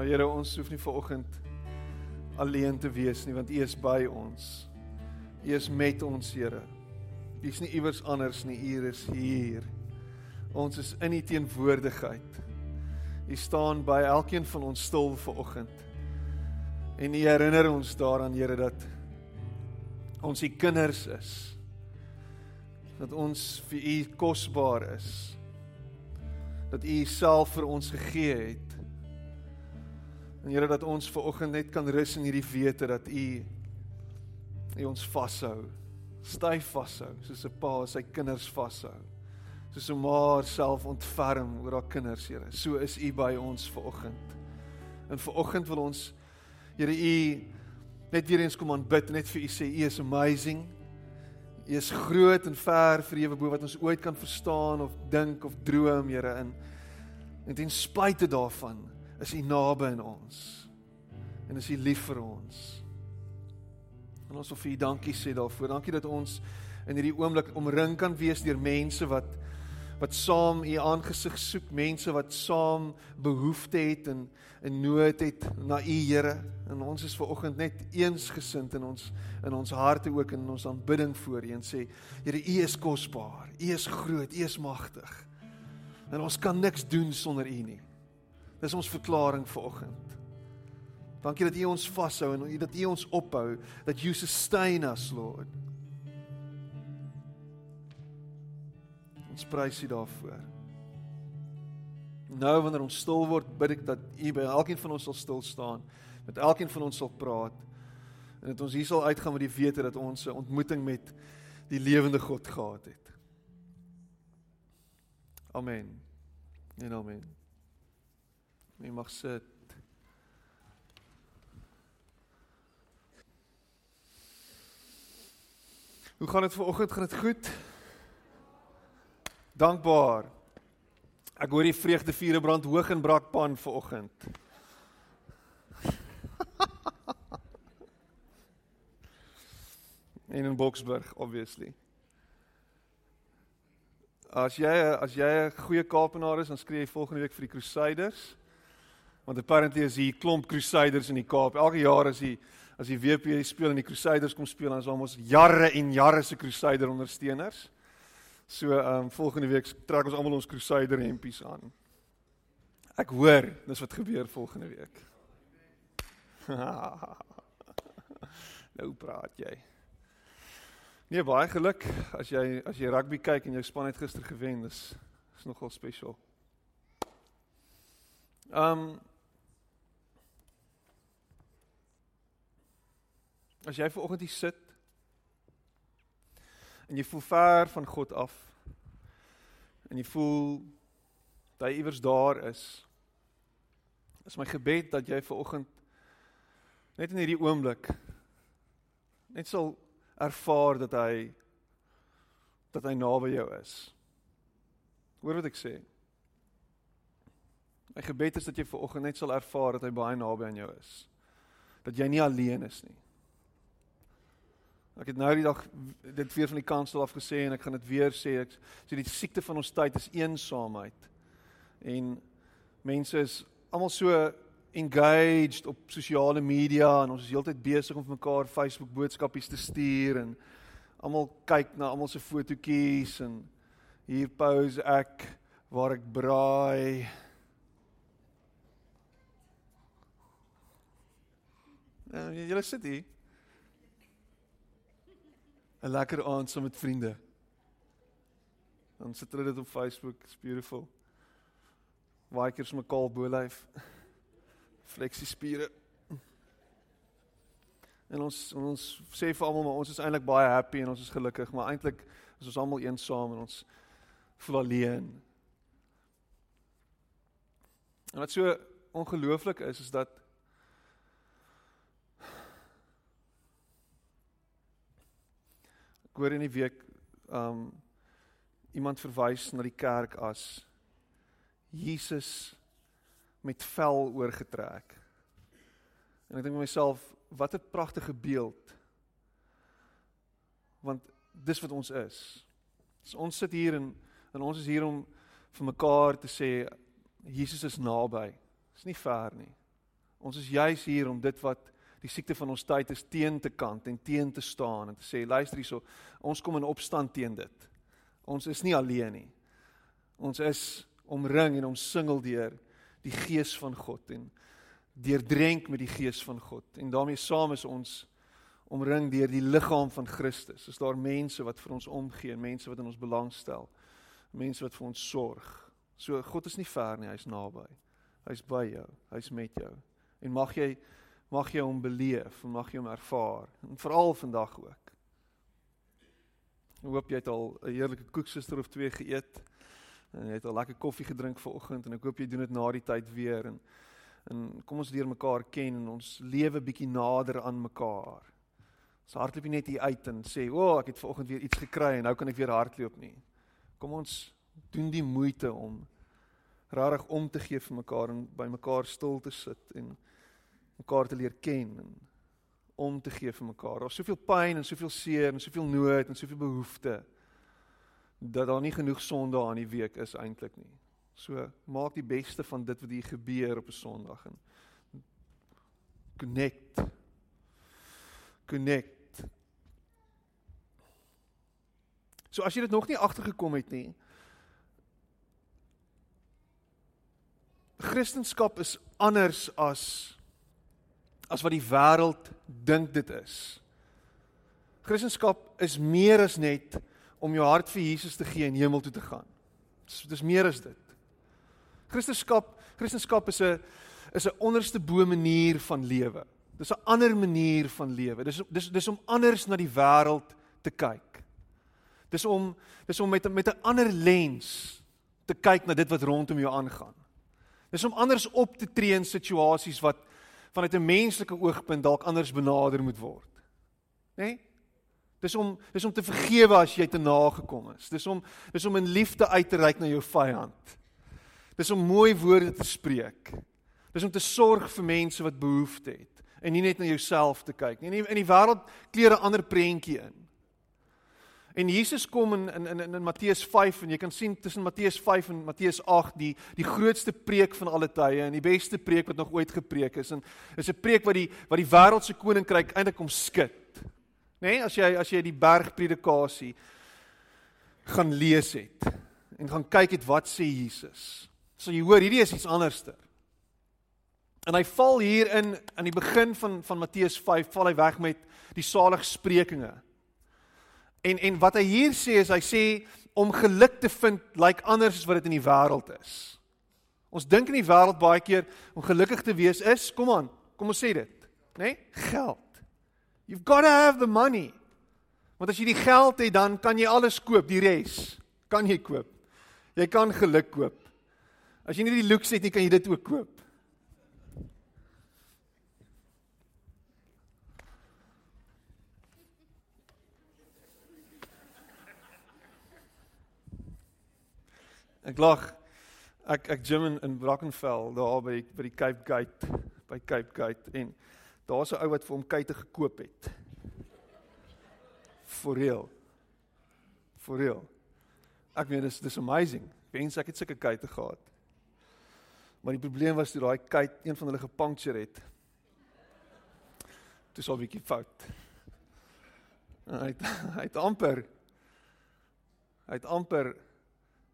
Nou Here, ons hoef nie vanoggend alleen te wees nie want U is by ons. U is met ons, Here. U is nie iewers anders nie, U is hier. Ons is in U teenwoordigheid. U staan by elkeen van ons stil vanoggend. En U herinner ons daaraan, Here, dat ons U kinders is. Dat ons vir U kosbaar is. Dat U self vir ons gegee het. En Here dat ons ver oggend net kan rus in hierdie wete dat U U ons vashou. Styf vashou soos 'n pa sy kinders vashou. Soos 'n ma self ontferm oor haar kinders, Here. So is U by ons ver oggend. En ver oggend wil ons Here U net weer eens kom aanbid, net vir U sê U is amazing. U is groot en ver verhewe bo wat ons ooit kan verstaan of dink of droom, Here, in en ten spyte daarvan is U naby aan ons. En is U lief vir ons. En ons wil vir U dankie sê daarvoor. Dankie dat ons in hierdie oomblik omring kan wees deur mense wat wat saam U aangesig soek, mense wat saam behoefte het en 'n nood het na U Here. En ons is ver oggend net eensgesind in ons in ons harte ook in ons aanbidding voor U en sê Here, U is kosbaar. U is groot, U is magtig. En ons kan niks doen sonder U nie. Dis ons verklaring vir oggend. Dankie dat U ons vashou en dat U ons ophou, that you sustain us, Lord. Ons prys U daarvoor. Nou wanneer ons stil word, bid ek dat U by elkeen van ons sal stil staan, met elkeen van ons sal praat en dat ons hier sal uitgaan met die wete dat ons 'n ontmoeting met die lewende God gehad het. Amen. En amen. Jy mag sit. Hoe gaan dit vanoggend? Gaan dit goed? Dankbaar. Ek hoor die vreugdevuure brand hoog in Brakpan vanoggend. en in Boksburg obviously. As jy as jy 'n goeie Kaapenaar is, dan skree jy volgende week vir die Crusaders. Want apparently is hier klomp Crusaders in die Kaap. Elke jaar as die as die WP speel en die Crusaders kom speel, dan is ons jare en jare se Crusader ondersteuners. So ehm um, volgende week trek ons almal ons Crusader hempies aan. Ek hoor, dis wat gebeur volgende week. nou praat jy. Nee, baie geluk as jy as jy rugby kyk en jou span het gister gewen, dis is nogal spesiaal. Ehm um, As jy ver oggend hier sit en jy voel ver van God af en jy voel dat hy iewers daar is. Is my gebed dat jy ver oggend net in hierdie oomblik net sal ervaar dat hy dat hy naby jou is. Hoor wat ek sê? My gebed is dat jy ver oggend net sal ervaar dat hy baie naby aan jou is. Dat jy nie alleen is nie. Ek het nou die dag dit weer van die kansel af gesê en ek gaan dit weer sê. Ek sê die siekte van ons tyd is eensaamheid. En mense is almal so engaged op sosiale media en ons is heeltyd besig om vir mekaar Facebook boodskapies te stuur en almal kyk na almal se fotootjies en hier pose ek waar ek braai. En jy lê sit hier. 'n Lekker aand saam met vriende. Dan sit hulle dit op Facebook, it's beautiful. Waar ek eers my kaal bolyf fleksie spiere. En ons ons sê vir almal maar ons is eintlik baie happy en ons is gelukkig, maar eintlik is ons almal eensaam en ons voel alleen. En wat so ongelooflik is is dat ek hoor in die week um iemand verwys na die kerk as Jesus met vel oorgetrek. En ek dink vir myself, wat 'n pragtige beeld. Want dis wat ons is. So ons sit hier en en ons is hier om vir mekaar te sê Jesus is naby. Dis nie ver nie. Ons is juis hier om dit wat die siekte van ons tyd is teen te kant en teen te staan en te sê luister hierso, ons kom in opstand teen dit. Ons is nie alleen nie. Ons is omring en omsingel deur die gees van God en deurdrenk met die gees van God. En daarmee saam is ons omring deur die liggaam van Christus. Is daar mense wat vir ons omgee, mense wat in ons belangstel, mense wat vir ons sorg. So God is nie ver nie, hy's naby. Hy's by jou, hy's met jou. En mag jy mag jy hom beleef, mag jy hom ervaar, en veral vandag ook. Ek hoop jy het al 'n heerlike koeksuster of twee geëet en jy het al lekker koffie gedrink vanoggend en ek hoop jy doen dit na die tyd weer en en kom ons leer mekaar ken en ons lewe bietjie nader aan mekaar. Ons hardloop nie net hier uit en sê, "O, oh, ek het vanoggend weer iets gekry en nou kan ek weer hardloop nie." Kom ons doen die moeite om regtig om te gee vir mekaar en by mekaar stil te sit en mekaar te leer ken en om te gee vir mekaar. Daar's soveel pyn en soveel seer en soveel nood en soveel behoeftes dat daar nie genoeg sonde aan die week is eintlik nie. So maak die beste van dit wat hier gebeur op 'n Sondag en connect. Connect. So as jy dit nog nie agtergekom het nie. Christendom is anders as as wat die wêreld dink dit is. Christendom is meer as net om jou hart vir Jesus te gee en hemel toe te gaan. Dis dis meer as dit. Christendom, Christendom is 'n is 'n onderste bo manier van lewe. Dis 'n ander manier van lewe. Dis dis dis om anders na die wêreld te kyk. Dis om dis om met met 'n ander lens te kyk na dit wat rondom jou aangaan. Dis om anders op te tree in situasies wat vanuit 'n menslike oogpunt dalk anders benader moet word. Né? Nee? Dis om dis om te vergewe as jy te nagekom is. Dis om dis om in liefde uit te reik na jou vyand. Dis om mooi woorde te spreek. Dis om te sorg vir mense wat behoefte het en nie net na jouself te kyk nie. In die wêreld kleure 'n ander prentjie in. En Jesus kom in in in in Matteus 5 en jy kan sien tussen Matteus 5 en Matteus 8 die die grootste preek van alle tye en die beste preek wat nog ooit gepreek is en is 'n preek wat die wat die wêreld se koninkryk eintlik kom skud. Nê, nee, as jy as jy die bergpredikasie gaan lees het en gaan kyk het wat sê Jesus. So jy hoor hierdie is iets anderster. En hy val hier in aan die begin van van Matteus 5 val hy weg met die saligsprekinge. En en wat hy hier sê is hy sê om geluk te vind lyk like anders as wat dit in die wêreld is. Ons dink in die wêreld baie keer om gelukkig te wees is, kom aan, kom ons sê dit, né? Nee? Geld. You've got to have the money. Want as jy die geld het, dan kan jy alles koop, die res kan jy koop. Jy kan geluk koop. As jy nie die looks het nie, kan jy dit ook koop. Ek lag. Ek ek gym in, in Brackenfell daar by by die Cape Gate by Cape Gate en daar's 'n ou wat vir hom kuite gekoop het. For real. For real. Ek meen dis dis amazing. Wens ek het sulke kuite gehad. Maar die probleem was toe daai kuit een van hulle gepuncture het. Dis al 'n bietjie fout. Hy het, hy het amper hy het amper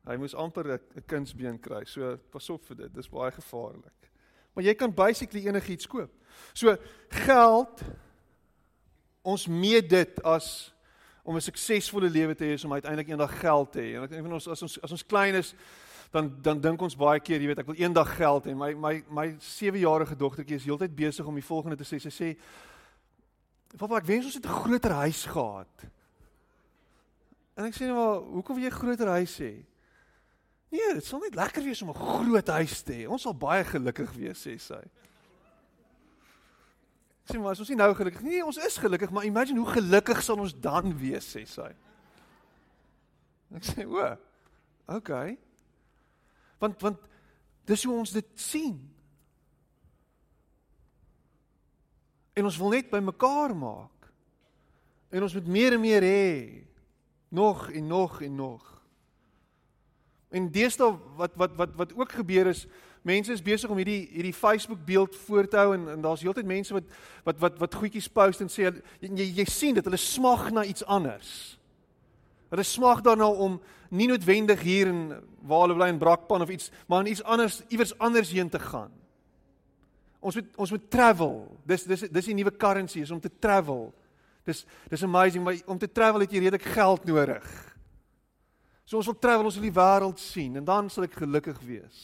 Hy moes amper 'n kunsbeen kry. So pas op vir dit. Dis baie gevaarlik. Maar jy kan basically enigiets koop. So geld ons meet dit as om 'n suksesvolle lewe te hê is om uiteindelik eendag geld te hê. En ek dink ons as ons as ons klein is dan dan dink ons baie keer, jy weet, ek wil eendag geld hê. My my my 7-jarige dogtertjie is heeltyd besig om die volgende te sê. Sy sê: "Papa, ek wens ons het 'n groter huis gehad." En ek sê nou "Hoekom wil jy 'n groter huis hê?" Nee, dit sal net lekker wees om 'n groot huis te hê. Ons sal baie gelukkig wees, sê sy. Sien maar, ons is nie nou gelukkig nie. Nee, ons is gelukkig, maar imagine hoe gelukkig sal ons dan wees, sê sy. Ek sê, "O. Okay." Want want dis hoe ons dit sien. En ons wil net by mekaar maak. En ons moet meer en meer hê. Nog en nog en nog. En deesdae wat wat wat wat ook gebeur is mense is besig om hierdie hierdie Facebook beeld voor te hou en en daar's heeltyd mense wat wat wat wat goedjies post en sê jy jy sien dit hulle smag na iets anders. Hulle smag daarna om nie noodwendig hier in waar hulle bly in Brakpan of iets, maar in iets anders iewers anders heen te gaan. Ons moet ons moet travel. Dis dis dis die nuwe currency is om te travel. Dis dis amazing, maar om te travel het jy redelik geld nodig. So ons wil travel, ons wil die wêreld sien en dan sal ek gelukkig wees.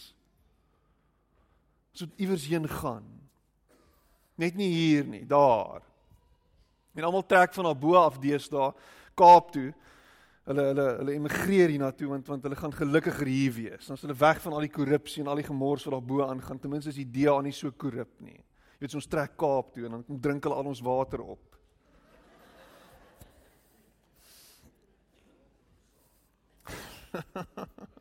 Ons moet iewers heen gaan. Net nie hier nie, daar. En almal trek van daar bo af deesdae Kaap toe. Hulle hulle hulle emigreer hiernatoe want want hulle gaan gelukkiger hier wees. Is hulle weg van al die korrupsie en al die gemors wat daar bo aangaan. Ten minste is die DA nie so korrup nie. Jy weet ons trek Kaap toe en dan drink hulle al ons water op.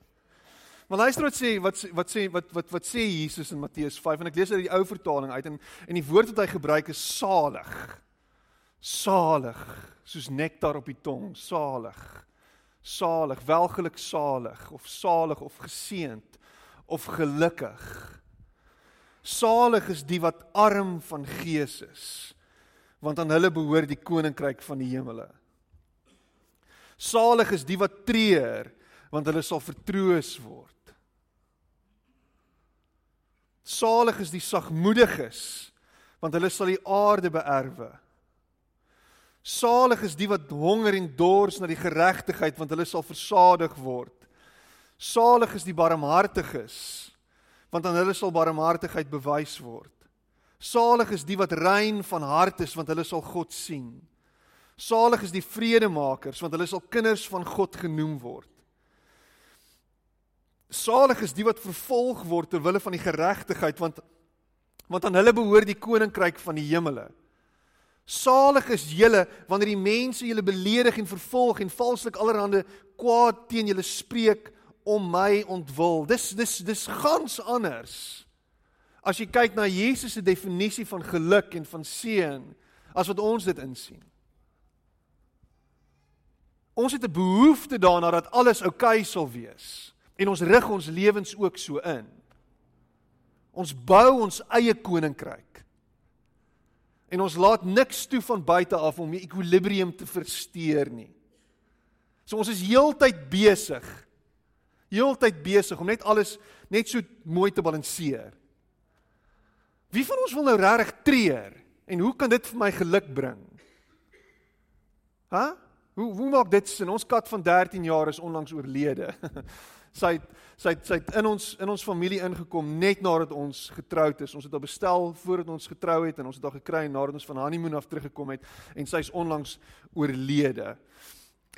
Maar luister wat sê wat wat sê wat wat wat sê Jesus in Matteus 5 en ek lees uit die ou vertaling uit en en die woord wat hy gebruik is salig. Salig, soos nektar op die tong, salig. Salig, welgeluk salig of salig of geseënd of gelukkig. Salig is die wat arm van gees is, want aan hulle behoort die koninkryk van die hemele. Salig is die wat treur, want hulle sal vertroos word. Salig is die sagmoediges, want hulle sal die aarde beerwe. Salig is die wat honger en dors na die geregtigheid, want hulle sal versadig word. Salig is die barmhartiges, want aan hulle sal barmhartigheid bewys word. Salig is die wat rein van hart is, want hulle sal God sien. Salig is die vredemakers, want hulle sal kinders van God genoem word. Salig is die wat vervolg word ter wille van die geregtigheid want want aan hulle behoort die koninkryk van die hemele. Salig is julle wanneer die mense julle beledig en vervolg en valslik allerhande kwaad teen julle spreek om my ontwil. Dis dis dis gans anders. As jy kyk na Jesus se definisie van geluk en van seën as wat ons dit insien. Ons het 'n behoefte daarna dat alles oukei okay sal wees. En ons rig ons lewens ook so in. Ons bou ons eie koninkryk. En ons laat niks toe van buite af om die ekwilibrium te versteur nie. So ons is heeltyd besig. Heeltyd besig om net alles net so mooi te balanseer. Wie van ons wil nou regtig treur en hoe kan dit vir my geluk bring? Hæ? Hoe hoe maak dit sin? Ons kat van 13 jaar is onlangs oorlede. sy het, sy het, sy het in ons in ons familie ingekom net nadat ons getroud is. Ons het haar bestel voordat ons getrou het en ons het haar gekry nadat ons van honeymoon af teruggekom het en sy is onlangs oorlede.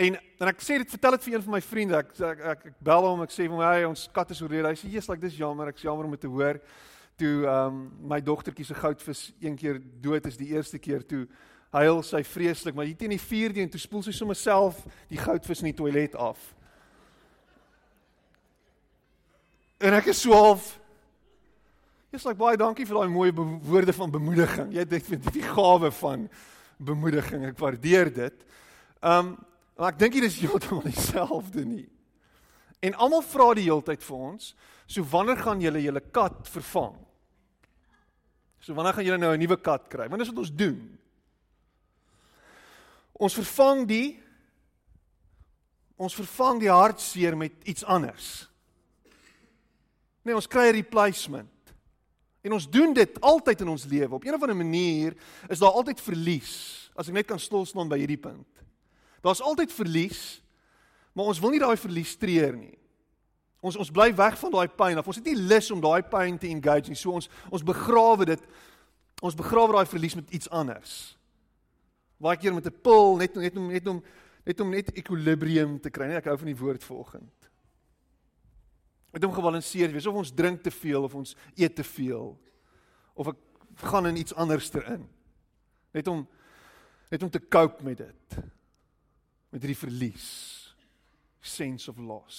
En en ek sê dit vertel dit vir een van my vriende. Ek ek, ek, ek bel hom, ek sê vir hom, "Hey, ons kat is oorlede." Hy sê, "Jesus, like dis jammer. Ek's jammer om te hoor." Toe ehm um, my dogtertjie se goudvis een keer dood is die eerste keer toe huil sy vreeslik, maar hier teen die 4de en toe spoel sy sommer self die goudvis in die toilet af. En ek is so half Jy's like baie dankie vir daai mooi woorde van bemoediging. Jy het dit die gawe van bemoediging. Ek waardeer dit. Um maar ek dink dit is heeltemal dieselfde nie. En almal vra die heeltyd vir ons, so wanneer gaan julle julle kat vervang? So wanneer gaan julle nou 'n nuwe kat kry? Want dis wat ons doen. Ons vervang die ons vervang die hartseer met iets anders. Nee, ons kry 'n replacement. En ons doen dit altyd in ons lewe. Op 'n of ander manier is daar altyd verlies. As ek net kan stil staan by hierdie punt. Daar's altyd verlies, maar ons wil nie daai verlies treur nie. Ons ons bly weg van daai pyn of ons het nie lus om daai pyn te engage nie. So ons ons begrawe dit. Ons begrawe daai verlies met iets anders. Baie keer met 'n pil net net om net om net om net equilibrium te kry. Nee, ek hou van die woord vanoggend met hom gebalanseerd wees of ons drink te veel of ons eet te veel of ek gaan in iets anders terin net om net om te cope met dit met hierdie verlies sense of loss.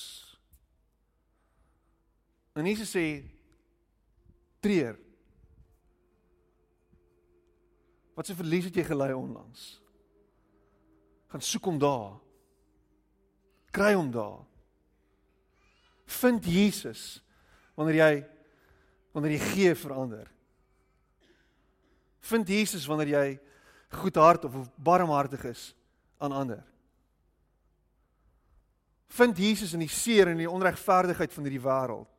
En Jesus sê treur. Wat se verlies het jy gelei onlangs? Gaan soek hom daar. Kry hom daar vind Jesus wanneer jy wanneer jy gee vir ander. Vind Jesus wanneer jy goedhartig of barmhartig is aan ander. Vind Jesus in die seer en die onregverdigheid van hierdie wêreld.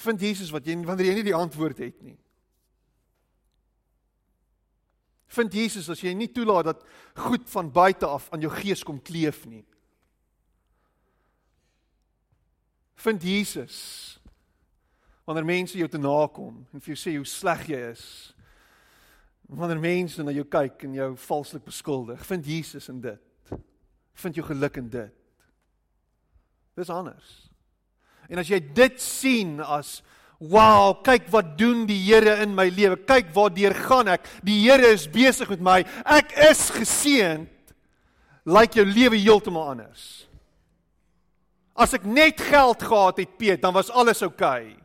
Vind Jesus wat jy wanneer jy nie die antwoord het nie. Vind Jesus as jy nie toelaat dat goed van buite af aan jou gees kom kleef nie. Vind Jesus wanneer mense jou te nakom en vir jou sê hoe sleg jy is. Wanneer mense na jou kyk en jou valslik beskuldig, vind Jesus in dit. Vind jou geluk in dit. Dis anders. En as jy dit sien as wow, kyk wat doen die Here in my lewe. Kyk waar deur gaan ek. Die Here is besig met my. Ek is geseënd. Lyk jou lewe heeltemal anders. As ek net geld gehad het, Piet, dan was alles oukei. Okay.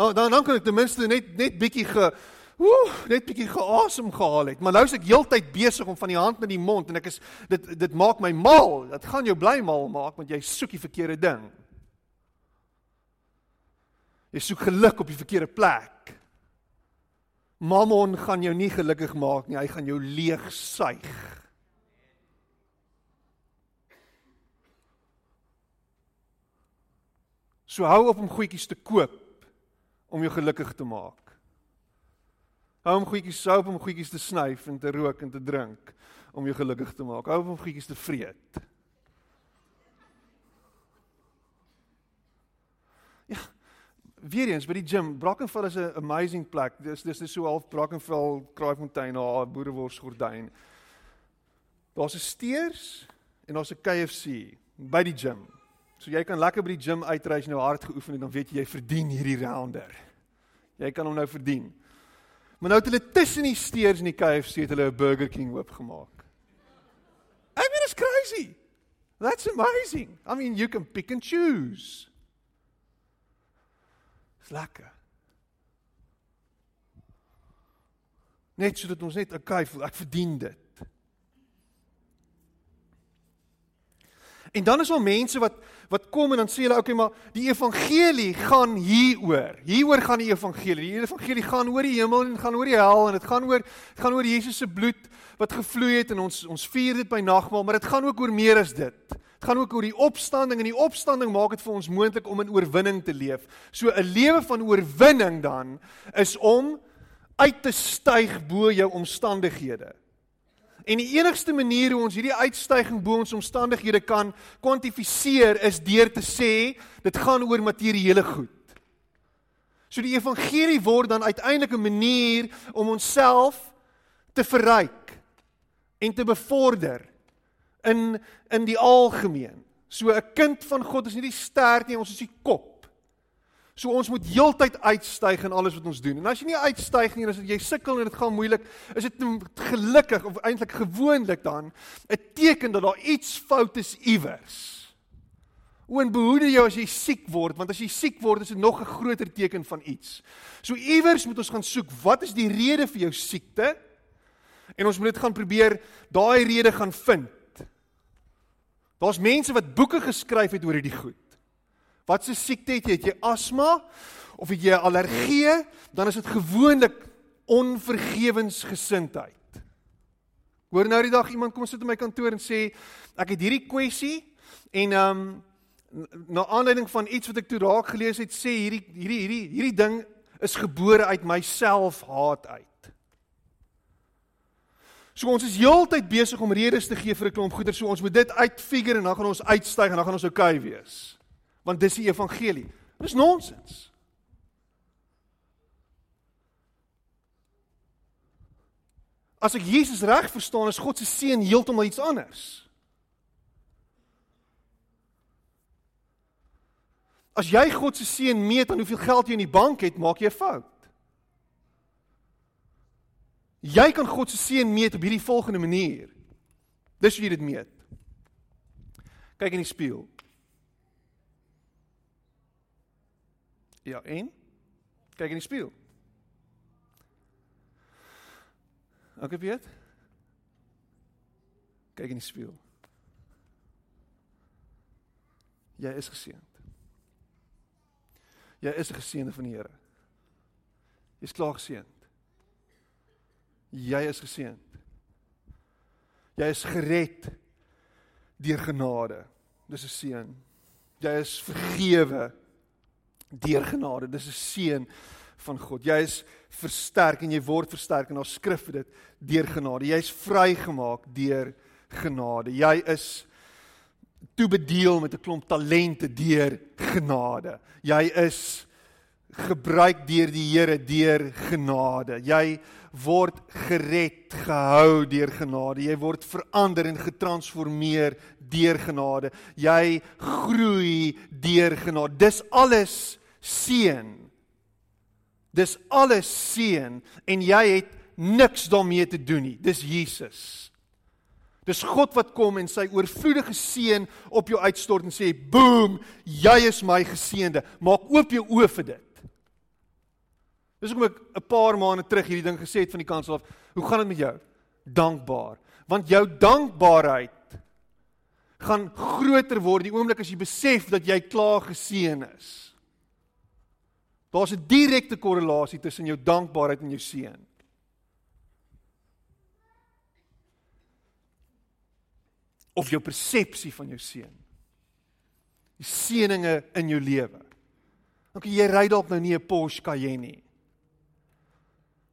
Nou dan dan kan ek ten minste net net bietjie ge Ooh, net bietjie geasem gehaal het. Maar nou is ek heeltyd besig om van die hand na die mond en ek is dit dit maak my mal. Dit gaan jou bly mal maak want jy soek die verkeerde ding. Jy soek geluk op die verkeerde plek. Mammon gaan jou nie gelukkig maak nie. Hy gaan jou leeg suig. So hou op om goedjies te koop om jou gelukkig te maak. Hou om goedjies soop om goedjies te snyf en te rook en te drink om jou gelukkig te maak. Hou om goedjies te vreet. Ja. Weer eens by die gym, Brackenfell is 'n amazing plek. Dis dis is so half Brackenfell, Kraaifontein, daar boerewors gordyn. Daar's 'n steers en daar's 'n KFC by die gym. So jy kan lekker by die gym uitreis en jou hard geoefen en dan weet jy jy verdien hierdie rounder. Jy kan hom nou verdien. Maar nou het hulle tussen die steers en die KFC het hulle 'n Burger King oopgemaak. I mean it's crazy. That's amazing. I mean you can pick and choose. Dis lekker. Net sodat ons net okay voel, ek verdien dit. En dan is daar mense wat wat kom en dan sê hulle okay maar die evangelie gaan hieroor. Hieroor gaan die evangelie. Die evangelie gaan oor die hemel en gaan oor die hel en dit gaan oor dit gaan oor Jesus se bloed wat gevloei het en ons ons vier dit by nagmaal, maar dit gaan ook oor meer as dit. Dit gaan ook oor die opstanding en die opstanding maak dit vir ons moontlik om in oorwinning te leef. So 'n lewe van oorwinning dan is om uit te styg bo jou omstandighede. En die enigste manier hoe ons hierdie uitstyging bo ons omstandighede kan kwantifiseer is deur te sê dit gaan oor materiële goed. So die evangelie word dan uiteindelik 'n manier om onsself te verryk en te bevorder in in die algemeen. So 'n kind van God is nie die stert nie, ons is die kop. So ons moet heeltyd uitstyg in alles wat ons doen. En as jy nie uitstyg nie, as jy sukkel en dit gaan moeilik, is dit gelukkig of eintlik gewoonlik dan 'n teken dat daar iets fout is iewers. Ouen behoede jou as jy siek word, want as jy siek word, is dit nog 'n groter teken van iets. So iewers moet ons gaan soek, wat is die rede vir jou siekte? En ons moet dit gaan probeer daai rede gaan vind. Daar's mense wat boeke geskryf het oor hierdie goed. Wat se siekte het jy? Het jy asma of het jy allergie? Dan is dit gewoonlik onvergewensgesindheid. Hoor nou die dag iemand kom sit in my kantoor en sê ek het hierdie kwessie en ehm um, na aanleiding van iets wat ek toe raak gelees het sê hierdie hierdie hierdie hierdie ding is gebore uit myself haat uit. So ons is heeltyd besig om redes te gee vir 'n klomp goeder so ons moet dit uitfigure en dan gaan ons uitstyg en dan gaan ons oukei okay wees want dis die evangelie. Dis nonsens. As ek Jesus reg verstaan, is God se seën heeltemal iets anders. As jy God se seën meet aan hoeveel geld jy in die bank het, maak jy 'n fout. Jy kan God se seën meet op hierdie volgende manier. Dis hoe jy dit meet. Kyk in die spieël. Ja, en kyk in die spieël. Ek weet. Kyk in die spieël. Jy is geseënd. Jy is 'n geseënde van die Here. Jy's klaar geseënd. Jy is geseënd. Jy is gered deur genade. Dis 'n seën. Jy is vergewe deur genade. Dis 'n seën van God. Jy is versterk en jy word versterk en daar skrif dit deur genade. Jy's vrygemaak deur genade. Jy is toebedeel met 'n klomp talente deur genade. Jy is gebruik deur die Here deur genade. Jy word gered, gehou deur genade. Jy word verander en getransformeer deur genade. Jy groei deur genade. Dis alles seën. Dis alles seën en jy het niks daarmee te doen nie. Dis Jesus. Dis God wat kom en sy oorvloedige seën op jou uitstort en sê, "Boom, jy is my geseënde. Maak oop jou oë vir dit." Dis hoekom ek 'n paar maande terug hierdie ding gesê het van die kansel af. Hoe gaan dit met jou? Dankbaar. Want jou dankbaarheid gaan groter word die oomblik as jy besef dat jy klaar geseën is. Daar's 'n direkte korrelasie tussen jou dankbaarheid en jou seën. Of jou persepsie van jou seën. Die seëninge in jou lewe. OK, jy ry dalk nou nie 'n Porsche Cayenne nie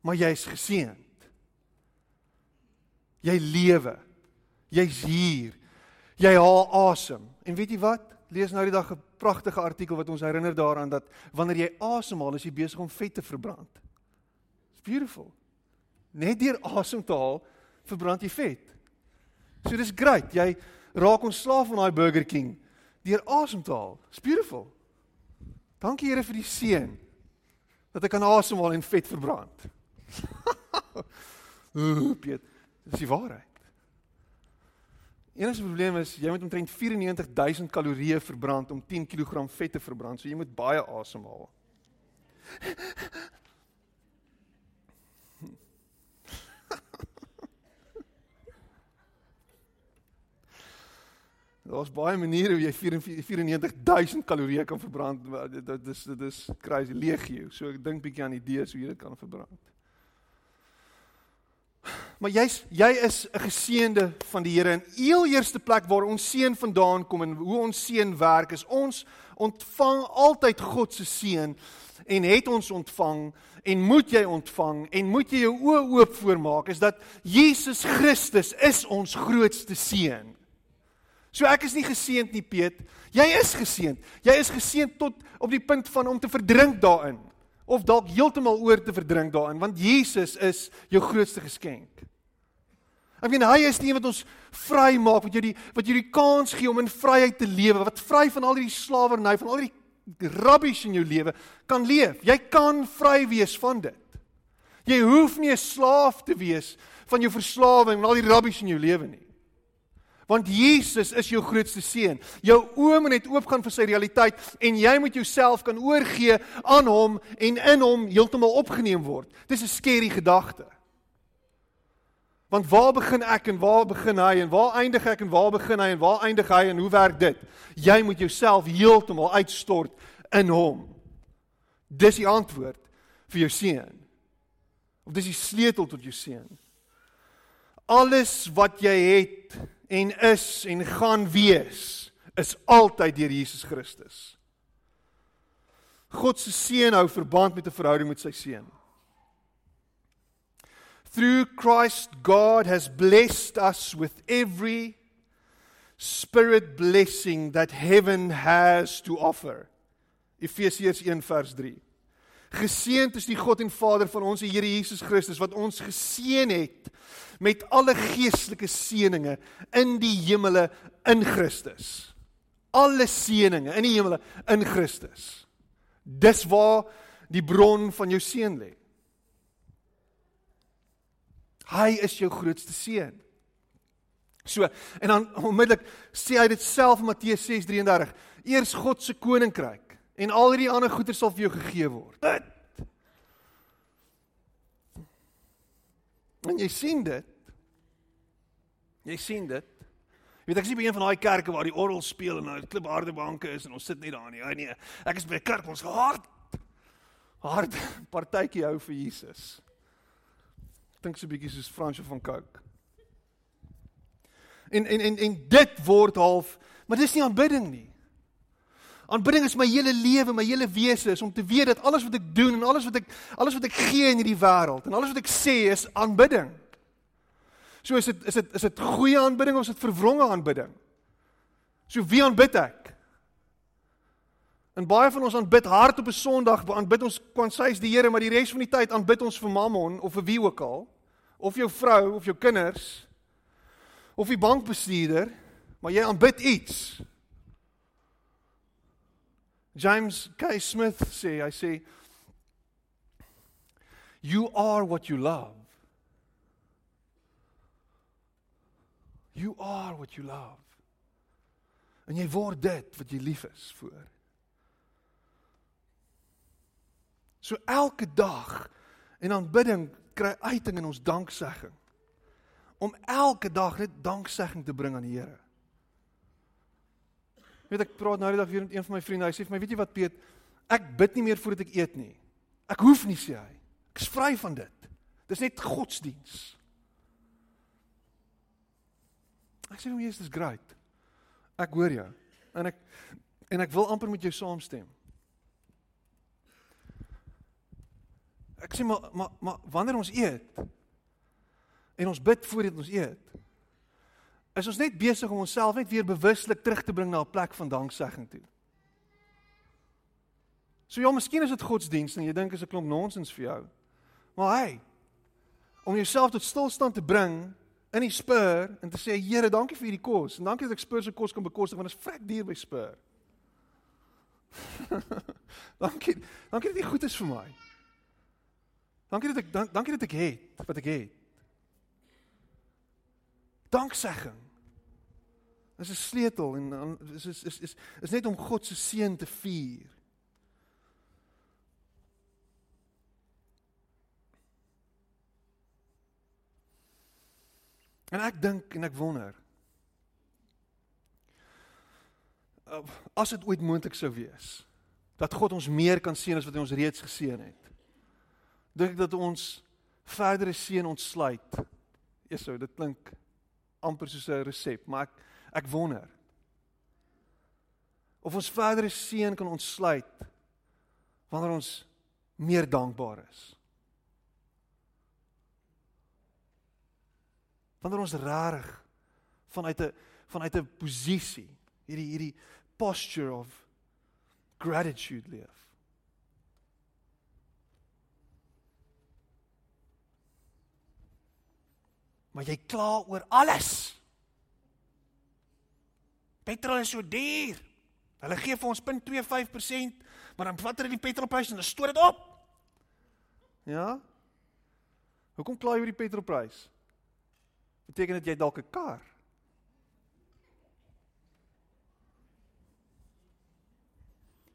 maar jy's geseënd. Jy lewe. Jy's hier. Jy haal asem. En weet jy wat? Lees nou die dag 'n pragtige artikel wat ons herinner daaraan dat wanneer jy asemhaal, is jy besig om vet te verbrand. It's beautiful. Net deur asem te haal, verbrand jy vet. So dis great. Jy raak ontslaaf van daai Burger King deur asem te haal. It's beautiful. Dankie Here vir die seën dat ek kan asemhaal en vet verbrand. Piet, dis die waarheid. Enigste probleem is jy moet omtrent 94000 kalorieë verbrand om 10 kg vet te verbrand. So jy moet baie asemhaal. Daar's baie maniere hoe jy 94000 kalorieë kan verbrand. Dit is dit is crazy legio. So ek dink bietjie aan idees hoe jy dit kan verbrand. Maar jy's jy is 'n geseënde van die Here. In heel eerste plek waar ons seën vandaan kom en hoe ons seën werk is ons ontvang altyd God se seën en het ons ontvang en moet jy ontvang en moet jy jou oë oop voormaak is dat Jesus Christus is ons grootste seën. So ek is nie geseënd nie Piet. Jy is geseënd. Jy is geseënd tot op die punt van om te verdrink daarin of dalk heeltemal oor te verdrink daarin want Jesus is jou grootste geskenk. Ek meen hy is die een wat ons vry maak, wat jou die wat jou die kans gee om in vryheid te lewe, wat vry van al hierdie slawerny, van al hierdie rubbish in jou lewe kan leef. Jy kan vry wees van dit. Jy hoef nie 'n slaaf te wees van jou verslawing en al die rubbish in jou lewe nie. Want Jesus is jou grootste seën. Jou oë moet net oopgaan vir sy realiteit en jy moet jouself kan oorgee aan hom en in hom heeltemal opgeneem word. Dis 'n skerry gedagte. Want waar begin ek en waar begin hy en waar eindig ek en waar begin hy en waar eindig hy en hoe werk dit? Jy moet jouself heeltemal uitstort in hom. Dis die antwoord vir jou seën. Of dis die sleutel tot jou seën. Alles wat jy het en is en gaan wees is altyd deur Jesus Christus. God se seën hou verband met 'n verhouding met sy seun. Through Christ God has blessed us with every spirit blessing that heaven has to offer. Efesiërs 1 vers 3. Geseënd is die God en Vader van ons Here Jesus Christus wat ons geseën het met alle geestelike seënings in die hemele in Christus. Alle seënings in die hemele in Christus. Dis waar die bron van jou seën lê. Hy is jou grootste seën. So, en dan onmiddellik sê hy dit self in Matteus 6:33. Eers God se koninkryk en al hierdie ander goeder sal vir jou gegee word. Dit En jy sien dit. Jy sien dit. Weet ek is nie by een van daai kerke waar die orgel speel en daar klip harde banke is en ons sit net daar nie. Ja nee, ek is by 'n kerk ons gehard hard partytjie hou vir Jesus. Dink so 'n bietjie soos Fransjo van Cooke. En en en en dit word half, maar dis nie aanbidding nie. Aanbidding is my hele lewe, my hele wese is om te weet dat alles wat ek doen en alles wat ek alles wat ek gee in hierdie wêreld en alles wat ek sê is aanbidding. So is dit is dit is dit goeie aanbidding of is dit verwronge aanbidding? So wie aanbid ek? En baie van ons aanbid hard op 'n Sondag, aanbid ons kwansy's die Here, maar die res van die tyd aanbid ons vir Mammon of vir wie ook al, of jou vrou of jou kinders of die bankbestuurder, maar jy aanbid iets. James K. Smith sê, hy sê you are what you love. You are what you love. En jy word dit wat jy lief is vir. So elke dag in aanbidding kry uiting in ons danksegging om elke dag net danksegging te bring aan die Here. Weet ek praat nou die dag weer met een van my vriende. Hy sê vir my, weet jy wat Piet, ek bid nie meer voordat ek eet nie. Ek hoef nie sê hy. Ek is vry van dit. Dis net godsdiens. Ek sê hom Jesus is great. Ek hoor jou. En ek en ek wil amper met jou saamstem. Ek sê maar maar maar wanneer ons eet, en ons bid voordat ons eet, is ons net besig om onsself net weer bewuslik terug te bring na 'n plek van danksegging toe. So ja, miskien is dit godsdiens en jy dink is 'n klomp nonsens vir jou. Maar hey, om jouself tot stilstand te bring in die spur en te sê Here, dankie vir hierdie kos en dankie dat ek spur se kos kan bekostig want dit is vrek duur by spur. dankie. Dankie dat jy goed is vir my. Dankie dat ek dank, dankie dat ek het wat ek het. Danksegging is 'n sleutel en is is is is is net om God se seën te vier. En ek dink en ek wonder as dit ooit moontlik sou wees dat God ons meer kan seën as wat hy ons reeds geseën het. Dink ek dat ons verdere seën ontsluit. Eers dit klink amper soos 'n resep, maar ek ek wonder of ons verdere seën kan ontsluit wanneer ons meer dankbaar is. Wanneer ons reg vanuit 'n vanuit 'n posisie hierdie hierdie posture of gratitude leef. Maar jy kla oor alles. Petrol is so duur. Hulle gee vir ons 0.25%, maar dan vat hulle die petrolprys en dan stoot dit op. Ja? Hoekom kla jy oor die petrolprys? Beteken dit jy dalk 'n kar?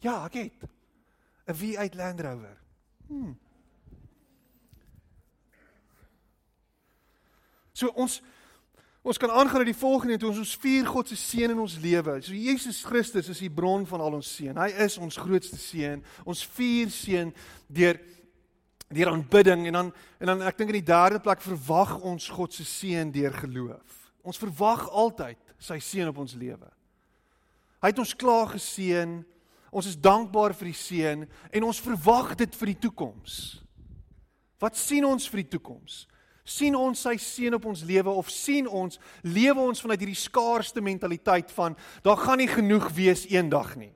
Ja, ek het 'n V8 Land Rover. Hm. So ons ons kan aangaan na die volgende toe ons ons vier God se seën in ons lewe. So Jesus Christus is die bron van al ons seën. Hy is ons grootste seën. Ons vier seën deur deur aanbidding en dan en dan ek dink in die derde plek verwag ons God se seën deur geloof. Ons verwag altyd sy seën op ons lewe. Hy het ons klaar geseën. Ons is dankbaar vir die seën en ons verwag dit vir die toekoms. Wat sien ons vir die toekoms? Sien ons sy seën op ons lewe of sien ons lewe ons vanuit hierdie skaarste mentaliteit van daar gaan nie genoeg wees eendag nie.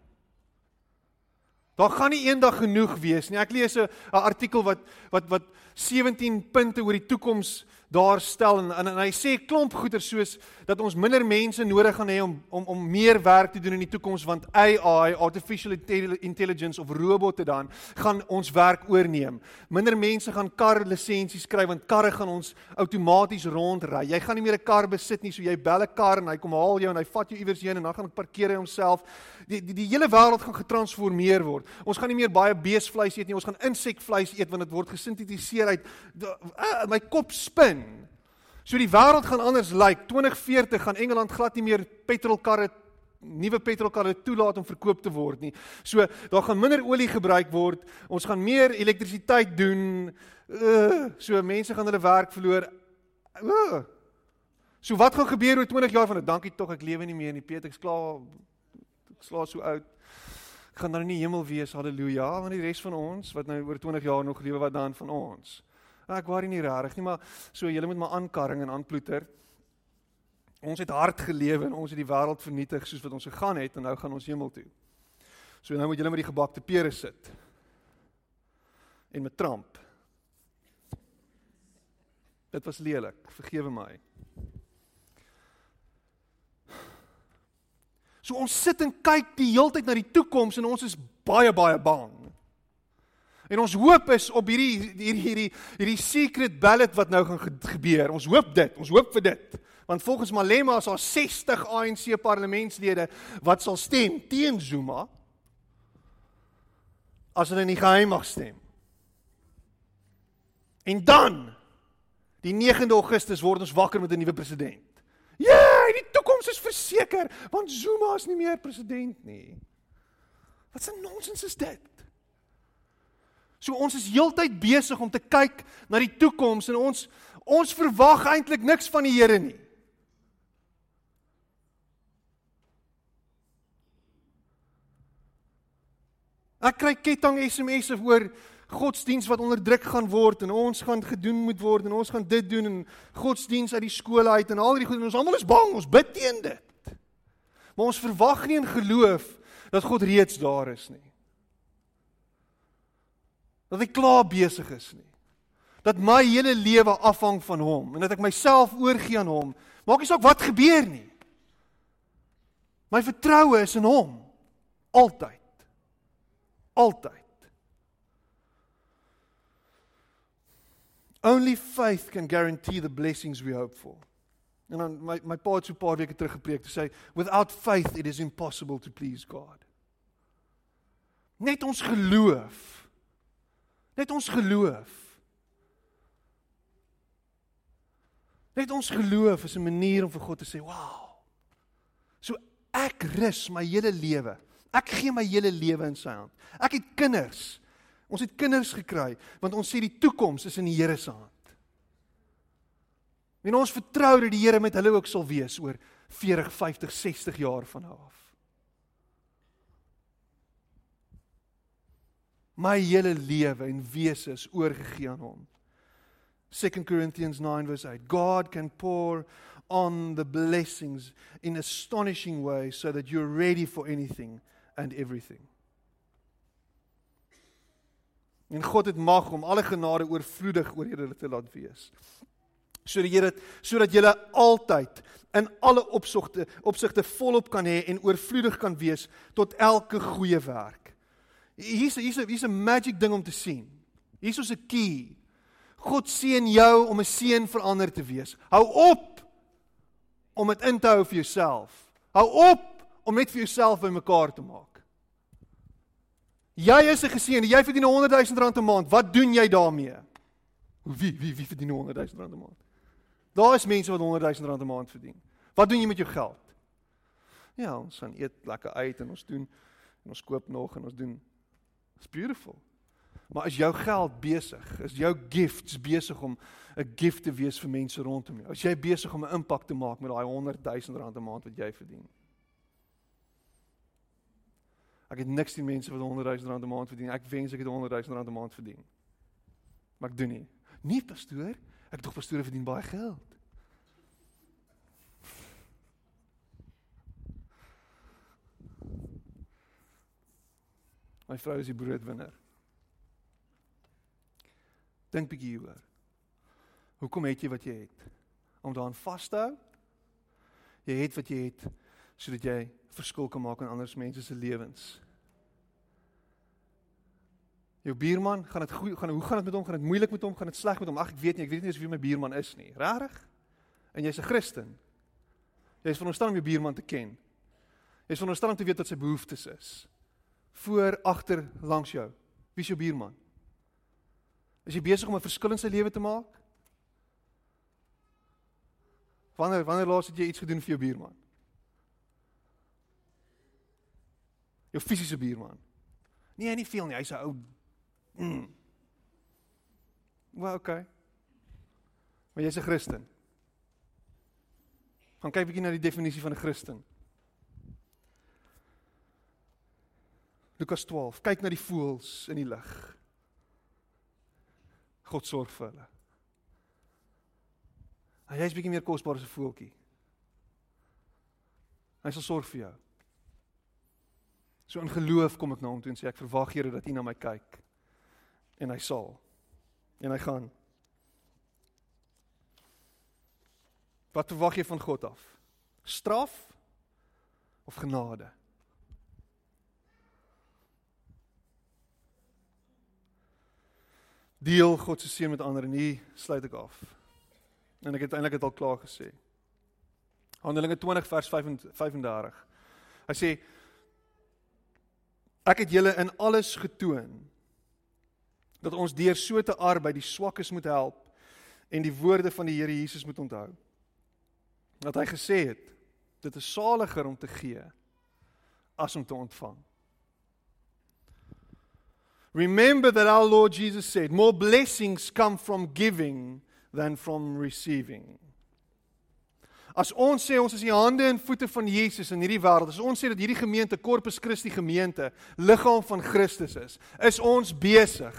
Daar gaan nie eendag genoeg wees nie. Ek lees 'n artikel wat wat wat 17 punte oor die toekoms daar stel en, en en hy sê klomp goeder soos dat ons minder mense nodig gaan hê om om om meer werk te doen in die toekoms want AI artificial intelligence of robotte dan gaan ons werk oorneem. Minder mense gaan kar lisensies kry want karre gaan ons outomaties rondry. Jy gaan nie meer 'n kar besit nie, so jy bel 'n kar en hy kom haal jou en hy vat jou iewers heen en dan gaan hy parkeer hy homself. Die die, die hele wêreld gaan getransformeer word. Ons gaan nie meer baie beesvleis eet nie, ons gaan insekvleis eet want dit word gesintetiseer uit uh, my kop spin. So die wêreld gaan anders lyk. Like. 2040 gaan Engeland glad nie meer petrolkarre nuwe petrolkarre toelaat om verkoop te word nie. So daar gaan minder olie gebruik word. Ons gaan meer elektrisiteit doen. Uh, so mense gaan hulle werk verloor. Uh. So wat gaan gebeur oor 20 jaar van dit? Dankie tog ek lewe nie meer nie. Peter, ek's klaar. Ek slaap so oud. Ek gaan dan in die hemel wees. Halleluja. Want die res van ons wat nou oor 20 jaar nog lewe, wat dan van ons? Ek worry nie regtig nie, maar so julle moet maar aankarring en aanploeter. Ons het hard gelewe en ons het die wêreld vernietig soos wat ons gegaan het en nou gaan ons hemel toe. So nou moet julle met die gebakte pere sit. En met Trump. Dit was lelik, vergewe my. So ons sit en kyk die heeltyd na die toekoms en ons is baie baie bang. En ons hoop is op hierdie hierdie hierdie hierdie secret ballot wat nou gaan gebeur. Ons hoop dit. Ons hoop vir dit. Want volgens Malema is daar 60 ANC parlementslede wat sal stem teen Zuma as hulle nie geheim mag stem. En dan die 9de Augustus word ons wakker met 'n nuwe president. Ja, die toekoms is verseker want Zuma is nie meer president nie. Wat 'n nonsens is dit? So ons is heeltyd besig om te kyk na die toekoms en ons ons verwag eintlik niks van die Here nie. Ek kry ketting SMS'e oor godsdiens wat onderdruk gaan word en ons gaan gedoen moet word en ons gaan dit doen en godsdiens uit die skole uit en al hierdie goed en ons almal is bang, ons bid teen dit. Maar ons verwag nie in geloof dat God reeds daar is nie dat ek klaar besig is nie. Dat my hele lewe afhang van hom en dat ek myself oorgee aan hom. Maak nie saak wat gebeur nie. My vertroue is in hom altyd. Altyd. Only faith can guarantee the blessings we hope for. En dan my my pa het so 'n paar weke terug gepreek te sê without faith it is impossible to please God. Net ons geloof Net ons geloof. Net ons geloof is 'n manier om vir God te sê, "Wow." So ek rus my hele lewe. Ek gee my hele lewe in sy hand. Ek het kinders. Ons het kinders gekry want ons sê die toekoms is in die Here se hand. En ons vertrou dat die Here met hulle ook sal wees oor 40, 50, 60 jaar van nou af. My hele lewe en wese is oorgegee aan hom. 2 Corinthians 9 verse 8 God can pour on the blessings in astonishing ways so that you're ready for anything and everything. En God het mag om alle genade oorvloedig oor julle te laat wees. Sodat jy dit sodat jy altyd in alle opsigte opsigte volop kan hê en oorvloedig kan wees tot elke goeie werk. Hier's hier's hier's 'n magic ding om te sien. Hier's ons 'n key. God seën jou om 'n seën vir ander te wees. Hou op om dit in te hou vir jouself. Hou op om net vir jouself bymekaar te maak. Jy is 'n geseënde. Jy verdien 100 000 rand 'n maand. Wat doen jy daarmee? Wie wie wie verdien 100 000 rand 'n maand? Daar is mense wat 100 000 rand 'n maand verdien. Wat doen jy met jou geld? Ja, ons gaan eet lekker uit en ons doen en ons koop nog en ons doen It's beautiful. Maar is jou geld besig? Is jou gifts besig om 'n gift te wees vir mense rondom jou? Is jy besig om 'n impak te maak met daai 100 000 rand 'n maand wat jy verdien? Ek het niks teen mense wat 100 000 rand 'n maand verdien. Ek wens ek het 100 000 rand 'n maand verdien. Maar ek doen nie. Nie pastoor, ek dog pastoor verdien baie geld. My vrou is die broodwinner. Dink bietjie hieroor. Hoekom het jy wat jy het? Om daaraan vas te hou? Jy het wat jy het sodat jy verskil kan maak in ander mense se lewens. Jou buurman, gaan dit goed, gaan hoe gaan dit met hom? Gaan dit moeilik met hom? Gaan dit sleg met hom? Ag, ek weet nie, ek weet nie eens wie my buurman is nie. Regtig? En jy's 'n Christen. Jy's veronderstel om jou buurman te ken. Jy's veronderstel om te weet wat sy behoeftes is voor, agter, langs jou? Wie is jou buurman? Is jy besig om 'n verskil in sy lewe te maak? Wanneer wanneer laas het jy iets gedoen vir jou buurman? Jou fisiese buurman. Nee, nie veel nie. Hy's 'n ou mm. Wel, okay. Maar jy's 'n Christen. Gaan kyk bietjie na die definisie van 'n Christen. Lukas 12. Kyk na die voëls in die lug. God sorg vir hulle. Hy is bietjie meer kosbaar as 'n voeltjie. Hy sal sorg vir jou. So in geloof kom ek na hom toe en sê ek verwag Here dat U na my kyk. En hy sal. En hy gaan. Wat verwag jy van God af? Straf of genade? Deel God se seën met ander en hier sluit ek af. En ek het eintlik dit al klaar gesê. Handelinge 20 vers 35. Hy sê ek het julle in alles getoon dat ons deur so te arbei die swakkes moet help en die woorde van die Here Jesus moet onthou. Dat hy gesê het dit is saliger om te gee as om te ontvang. Remember that our Lord Jesus said, more blessings come from giving than from receiving. As ons sê ons is die hande en voete van Jesus in hierdie wêreld, as ons sê dat hierdie gemeente Corpus Christi gemeente liggaam van Christus is, is ons besig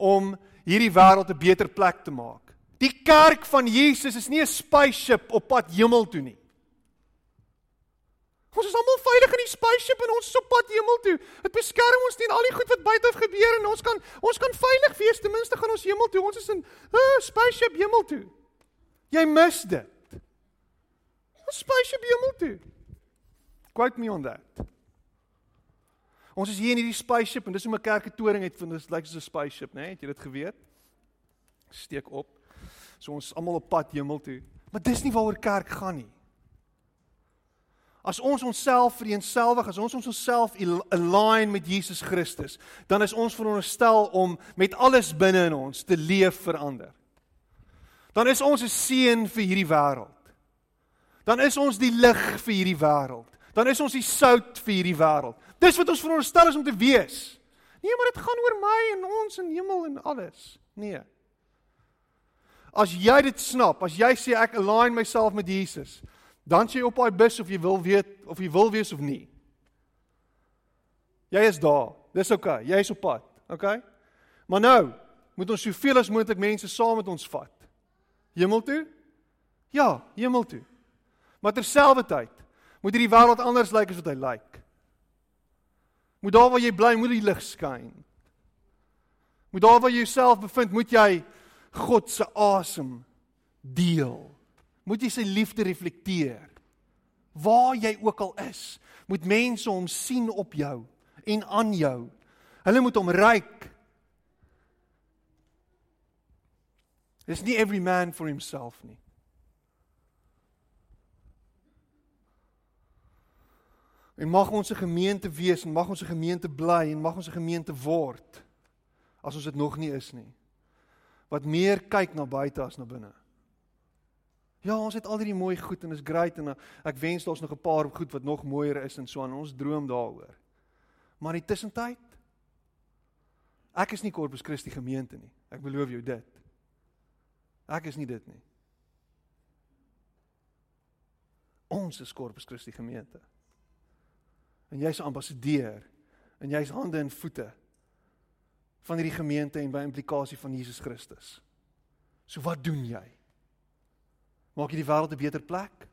om hierdie wêreld 'n beter plek te maak. Die kerk van Jesus is nie 'n spaceship op pad hemel toe nie. Ons is almal veilig in die spaceship en ons is op pad hemel toe. Dit beskerm ons teen al die goed wat buite gebeur en ons kan ons kan veilig wees ten minste gaan ons hemel toe. Ons is in 'n uh, spaceship hemel toe. Jy mis dit. Ons spaceship hemel toe. Quote me on that. Ons is hier in hierdie spaceship en dis hoe 'n kerk 'n toring het van dis lyk soos 'n spaceship, né? Nee? Het jy dit geweet? Steek op. So ons is almal op pad hemel toe. Maar dis nie waaroor kerk gaan nie. As ons onsself vereenselwig, as ons ons onsself align met Jesus Christus, dan is ons veronderstel om met alles binne in ons te leef verander. Dan is ons 'n seën vir hierdie wêreld. Dan is ons die lig vir hierdie wêreld. Dan is ons die sout vir hierdie wêreld. Dis wat ons veronderstel is om te wees. Nee, maar dit gaan oor my en ons en hemel en alles. Nee. As jy dit snap, as jy sê ek align myself met Jesus, dan sê jy op daai bus of jy wil weet of jy wil wees of nie. Jy is daar. Dis oké. Okay. Jy is op pad. OK? Maar nou moet ons soveel as moontlik mense saam met ons vat. Hemel toe? Ja, hemel toe. Maar terselfdertyd moet hierdie wêreld anders lyk as wat hy lyk. Moet daar waar jy bly, moet die lig skyn. Moet daar waar jy jouself bevind, moet jy God se asem deel moet jy sy liefde reflekteer. Waar jy ook al is, moet mense hom sien op jou en aan jou. Hulle moet hom ryk. Dis nie every man for himself nie. En mag ons 'n gemeente wees en mag ons 'n gemeente bly en mag ons 'n gemeente word as ons dit nog nie is nie. Wat meer kyk na buite as na binne. Ja, ons het al hierdie mooi goed en is great en uh, ek wens daar's nog 'n paar goed wat nog mooier is en so aan ons droom daaroor. Maar in die tussentyd ek is nie Corpus Christi gemeente nie. Ek beloof jou dit. Ek is nie dit nie. Ons is Corpus Christi gemeente. En jy's ambassadeur en jy's hande en voete van hierdie gemeente en by implikasie van Jesus Christus. So wat doen jy? Maak jy die wêreld 'n beter plek?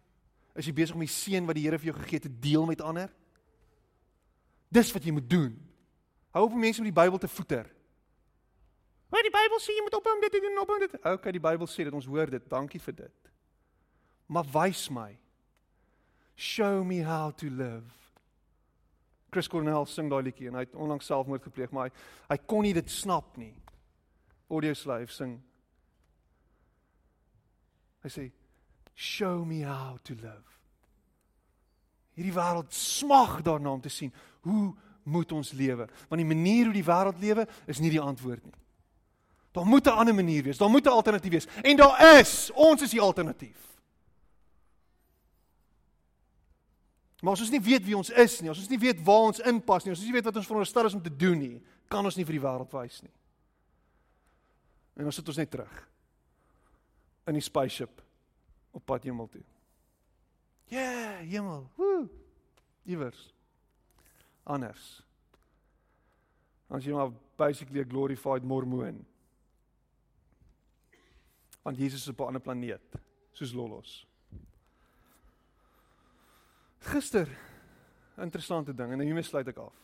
Is jy besig om die seën wat die Here vir jou gegee het te deel met ander? Dis wat jy moet doen. Hou op om mense met die Bybel te voeter. Maar die Bybel sê jy moet ophou om dit doen, ophou dit. Okay, die Bybel sê dit, ons hoor dit. Dankie vir dit. Maar wys my. Show me how to live. Chris Cornell sing daai liedjie en hy het onlangs selfmoord gepleeg, maar hy hy kon nie dit snap nie. Audio slave sing. Hy sê show me how to live. Hierdie wêreld smag daarna om te sien hoe moet ons lewe? Want die manier hoe die wêreld lewe is nie die antwoord nie. Daar moet 'n ander manier wees. Daar moet 'n alternatief wees. En daar is. Ons is die alternatief. Maar as ons nie weet wie ons is nie, as ons nie weet waar ons inpas nie, as ons nie weet wat ons veronderstel is om te doen nie, kan ons nie vir die wêreld wys nie. En ons sit ons net terug in die spaceship op pad hemel toe. Ja, yeah, hemel. Woe. Iewers. Anders. As jy maar basically 'n glorified mormoon. Want Jesus is op 'n ander planeet, soos Lolos. Gister interessante ding en hiermee sluit ek af.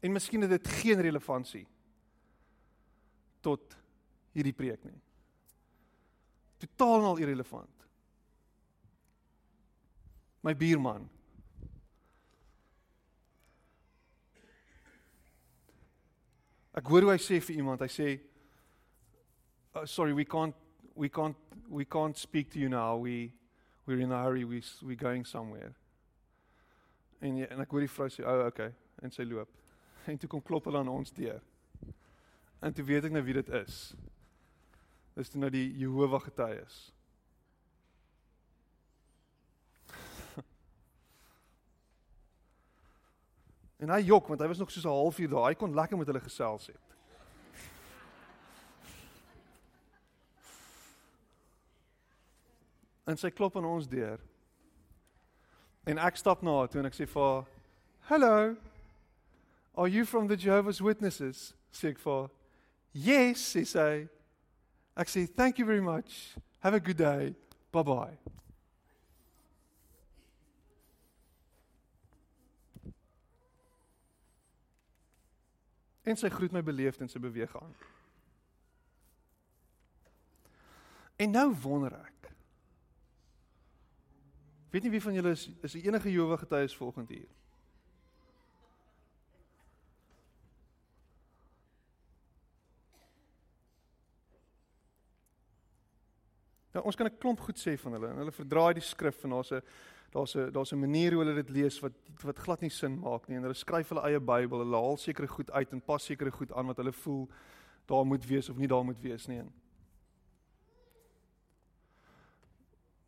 En miskien het dit geen relevantie tot hierdie preek nie. Totaal en al irrelevant. My buurman. Ek hoor hoe hy sê vir iemand, hy sê oh, sorry, we can't we can't we can't speak to you now. We we're in a hurry. We we going somewhere. En jy, en ek hoor die vrou sê, "O, oh, okay." En sy loop. En toe kom klop hulle aan ons deur. En toe weet ek nou wie dit is. Dis toe nou die Jehova getuies. en hy jok want hy was nog soos 'n halfuur daar. Hy kon lekker met hulle gesels het. En sy klop aan ons deur. En ek stap na haar toe en ek sê vir haar, "Hello. Are you from the Jehovah's Witnesses?" sê ek vir haar. "Yes," sê sy. Ek sê, "Thank you very much. Have a good day. Bye-bye." En sy groet my beleefd en sy beweeg aan. En nou wonder ek Weet nie wie van julle is is die enige Jowe getuies volgende hier. Nou ons kan 'n klomp goed sê van hulle en hulle verdraai die skrif en daar's 'n daar's 'n daar's 'n manier hoe hulle dit lees wat wat glad nie sin maak nie en hulle skryf hulle eie Bybel, hulle haal sekere goed uit en pas sekere goed aan wat hulle voel daar moet wees of nie daar moet wees nie. En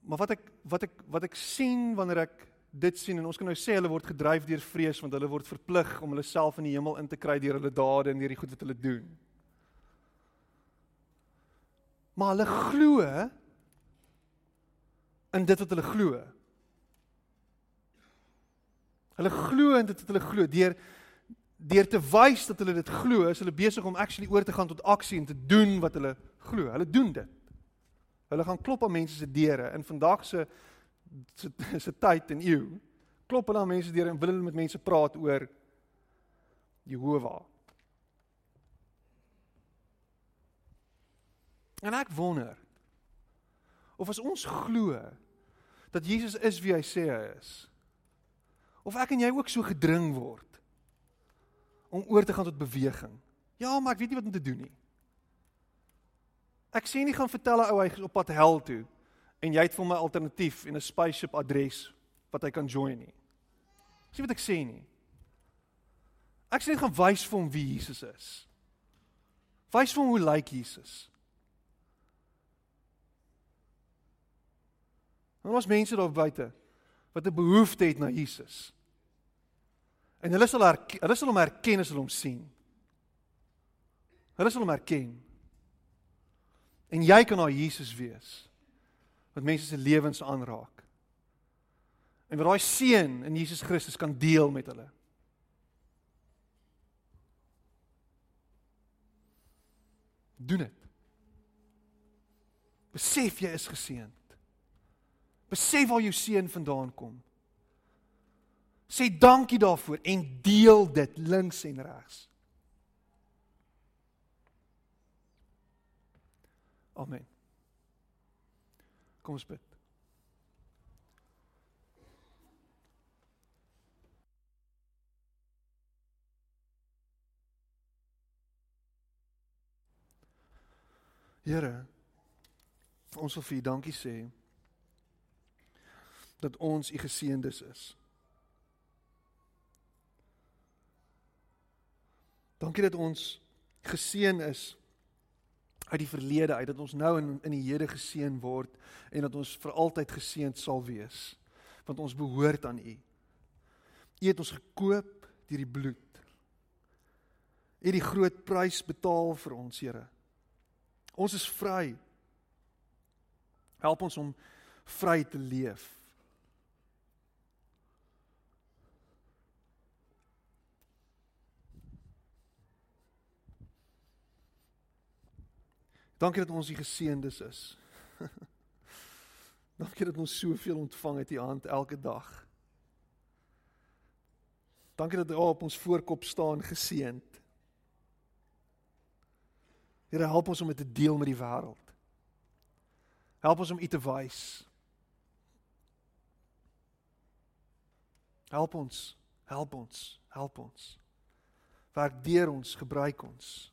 Maar wat ek wat ek wat ek sien wanneer ek dit sien en ons kan nou sê hulle word gedryf deur vrees want hulle word verplig om hulle self in die hemel in te kry deur hulle dade en deur die goed wat hulle doen. Maar hulle glo in dit wat hulle glo. Hulle glo in dit wat hulle glo deur deur te wys dat hulle dit glo, is hulle besig om actually oor te gaan tot aksie en te doen wat hulle glo. Hulle doen dit. Hulle gaan klop aan mense se deure in vandag se se se tyd en eeu. Klop hulle aan mense se deure en wil hulle met mense praat oor Jehovah. En ek wonder of as ons glo dat Jesus is wie hy sê hy is. Of ek en jy ook so gedring word om oor te gaan tot beweging. Ja, maar ek weet nie wat om te doen nie. Ek sê nie gaan vertel 'n ou hy is op pad hel toe en jy het vir my alternatief en 'n spaceship adres wat hy kan join nie. Sien wat ek sê nie. Ek sê nie gaan wys vir hom wie Jesus is. Wys vir hom hoe lyk like Jesus. Nou ons mense daar buite wat 'n behoefte het na Jesus. En hulle sal herken, hulle sal hom herken as hulle hom sien. Hulle sal hom herken. En jy kan daai Jesus wees wat mense se lewens aanraak. En wat daai seën in Jesus Christus kan deel met hulle. Doen dit. Besef jy is geseënd. Besef waar jou seën vandaan kom. Sê dankie daarvoor en deel dit links en regs. Amen. Kom ons bid. Here, ons wil vir U dankie sê dat ons U geseëndes is. Dankie dat ons geseën is uit die verlede uit dat ons nou in in die Here geseën word en dat ons vir altyd geseënd sal wees want ons behoort aan U. U het ons gekoop deur die bloed. U het die groot prys betaal vir ons, Here. Ons is vry. Help ons om vry te leef. Dankie dat ons die geseëndes is. Dankie dat ons soveel ontvang uit U hand elke dag. Dankie dat U op ons voorkop staan geseënd. Here help ons om dit te deel met die wêreld. Help ons om U te wys. Help ons, help ons, help ons. Werk deur ons, gebruik ons.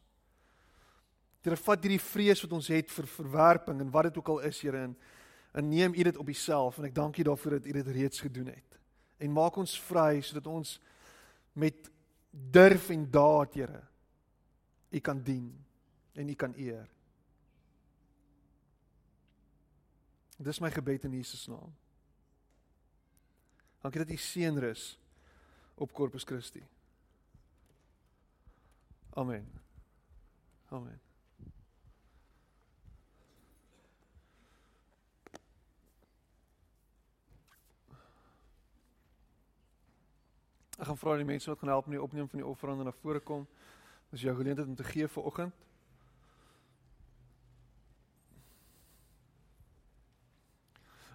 Here vat hierdie vrees wat ons het vir verwerping en wat dit ook al is, Here, en, en neem U dit op Uself en ek dank U daarvoor dat U dit reeds gedoen het. En maak ons vry sodat ons met durf en daad, Here, U kan dien en U kan eer. Dis my gebed in Jesus naam. Dankie dat U seën rus op Corpus Christi. Amen. Amen. Ek gaan vra die mense wat gaan help met die opneem van die offerande na vore kom. Dis jou geleentheid om te gee vir oggend.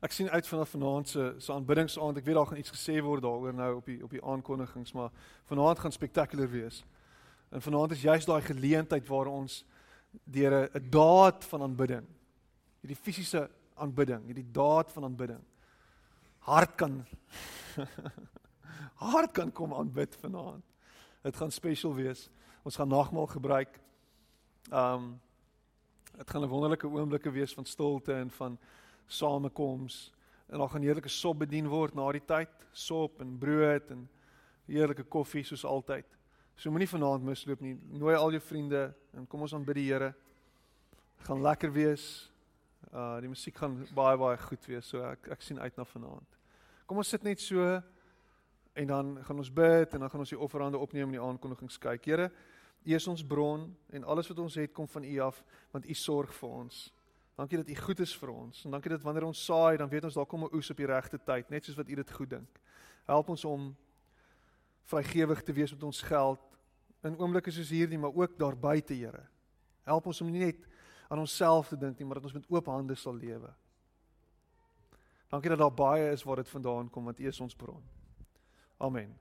Ek sien uit vanaf vanaand se se aanbiddingsaand. Ek weet daar gaan iets gesê word daaroor nou op die op die aankondigings, maar vanaand gaan spektakulêr wees. En vanaand is juist daai geleentheid waar ons deur 'n daad van aanbidding, hierdie fisiese aanbidding, hierdie daad van aanbidding hart kan hart kan kom aanbid vanaand. Dit gaan special wees. Ons gaan nagmaal gebruik. Um dit gaan 'n wonderlike oomblikke wees van stilte en van samekoms en daar gaan heerlike sop bedien word na die tyd, sop en brood en heerlike koffie soos altyd. So moenie vanaand misloop nie. Nooi al jou vriende en kom ons aanbid die Here. Gaan lekker wees. Uh die musiek gaan baie baie goed wees. So ek ek sien uit na vanaand. Kom ons sit net so en dan gaan ons bid en dan gaan ons die offerande opneem en die aankondigings kyk. Here, U is ons bron en alles wat ons het kom van U af want U sorg vir ons. Dankie dat U goed is vir ons. En dankie dat wanneer ons saai, dan weet ons daar kom 'n oes op die regte tyd, net soos wat U dit goed dink. Help ons om vrygewig te wees met ons geld in oomblikke soos hierdie, maar ook daar buite, Here. Help ons om nie net aan onsself te dink nie, maar dat ons met oop hande sal lewe. Dankie dat daar baie is waar dit vandaan kom want U is ons bron. Amen.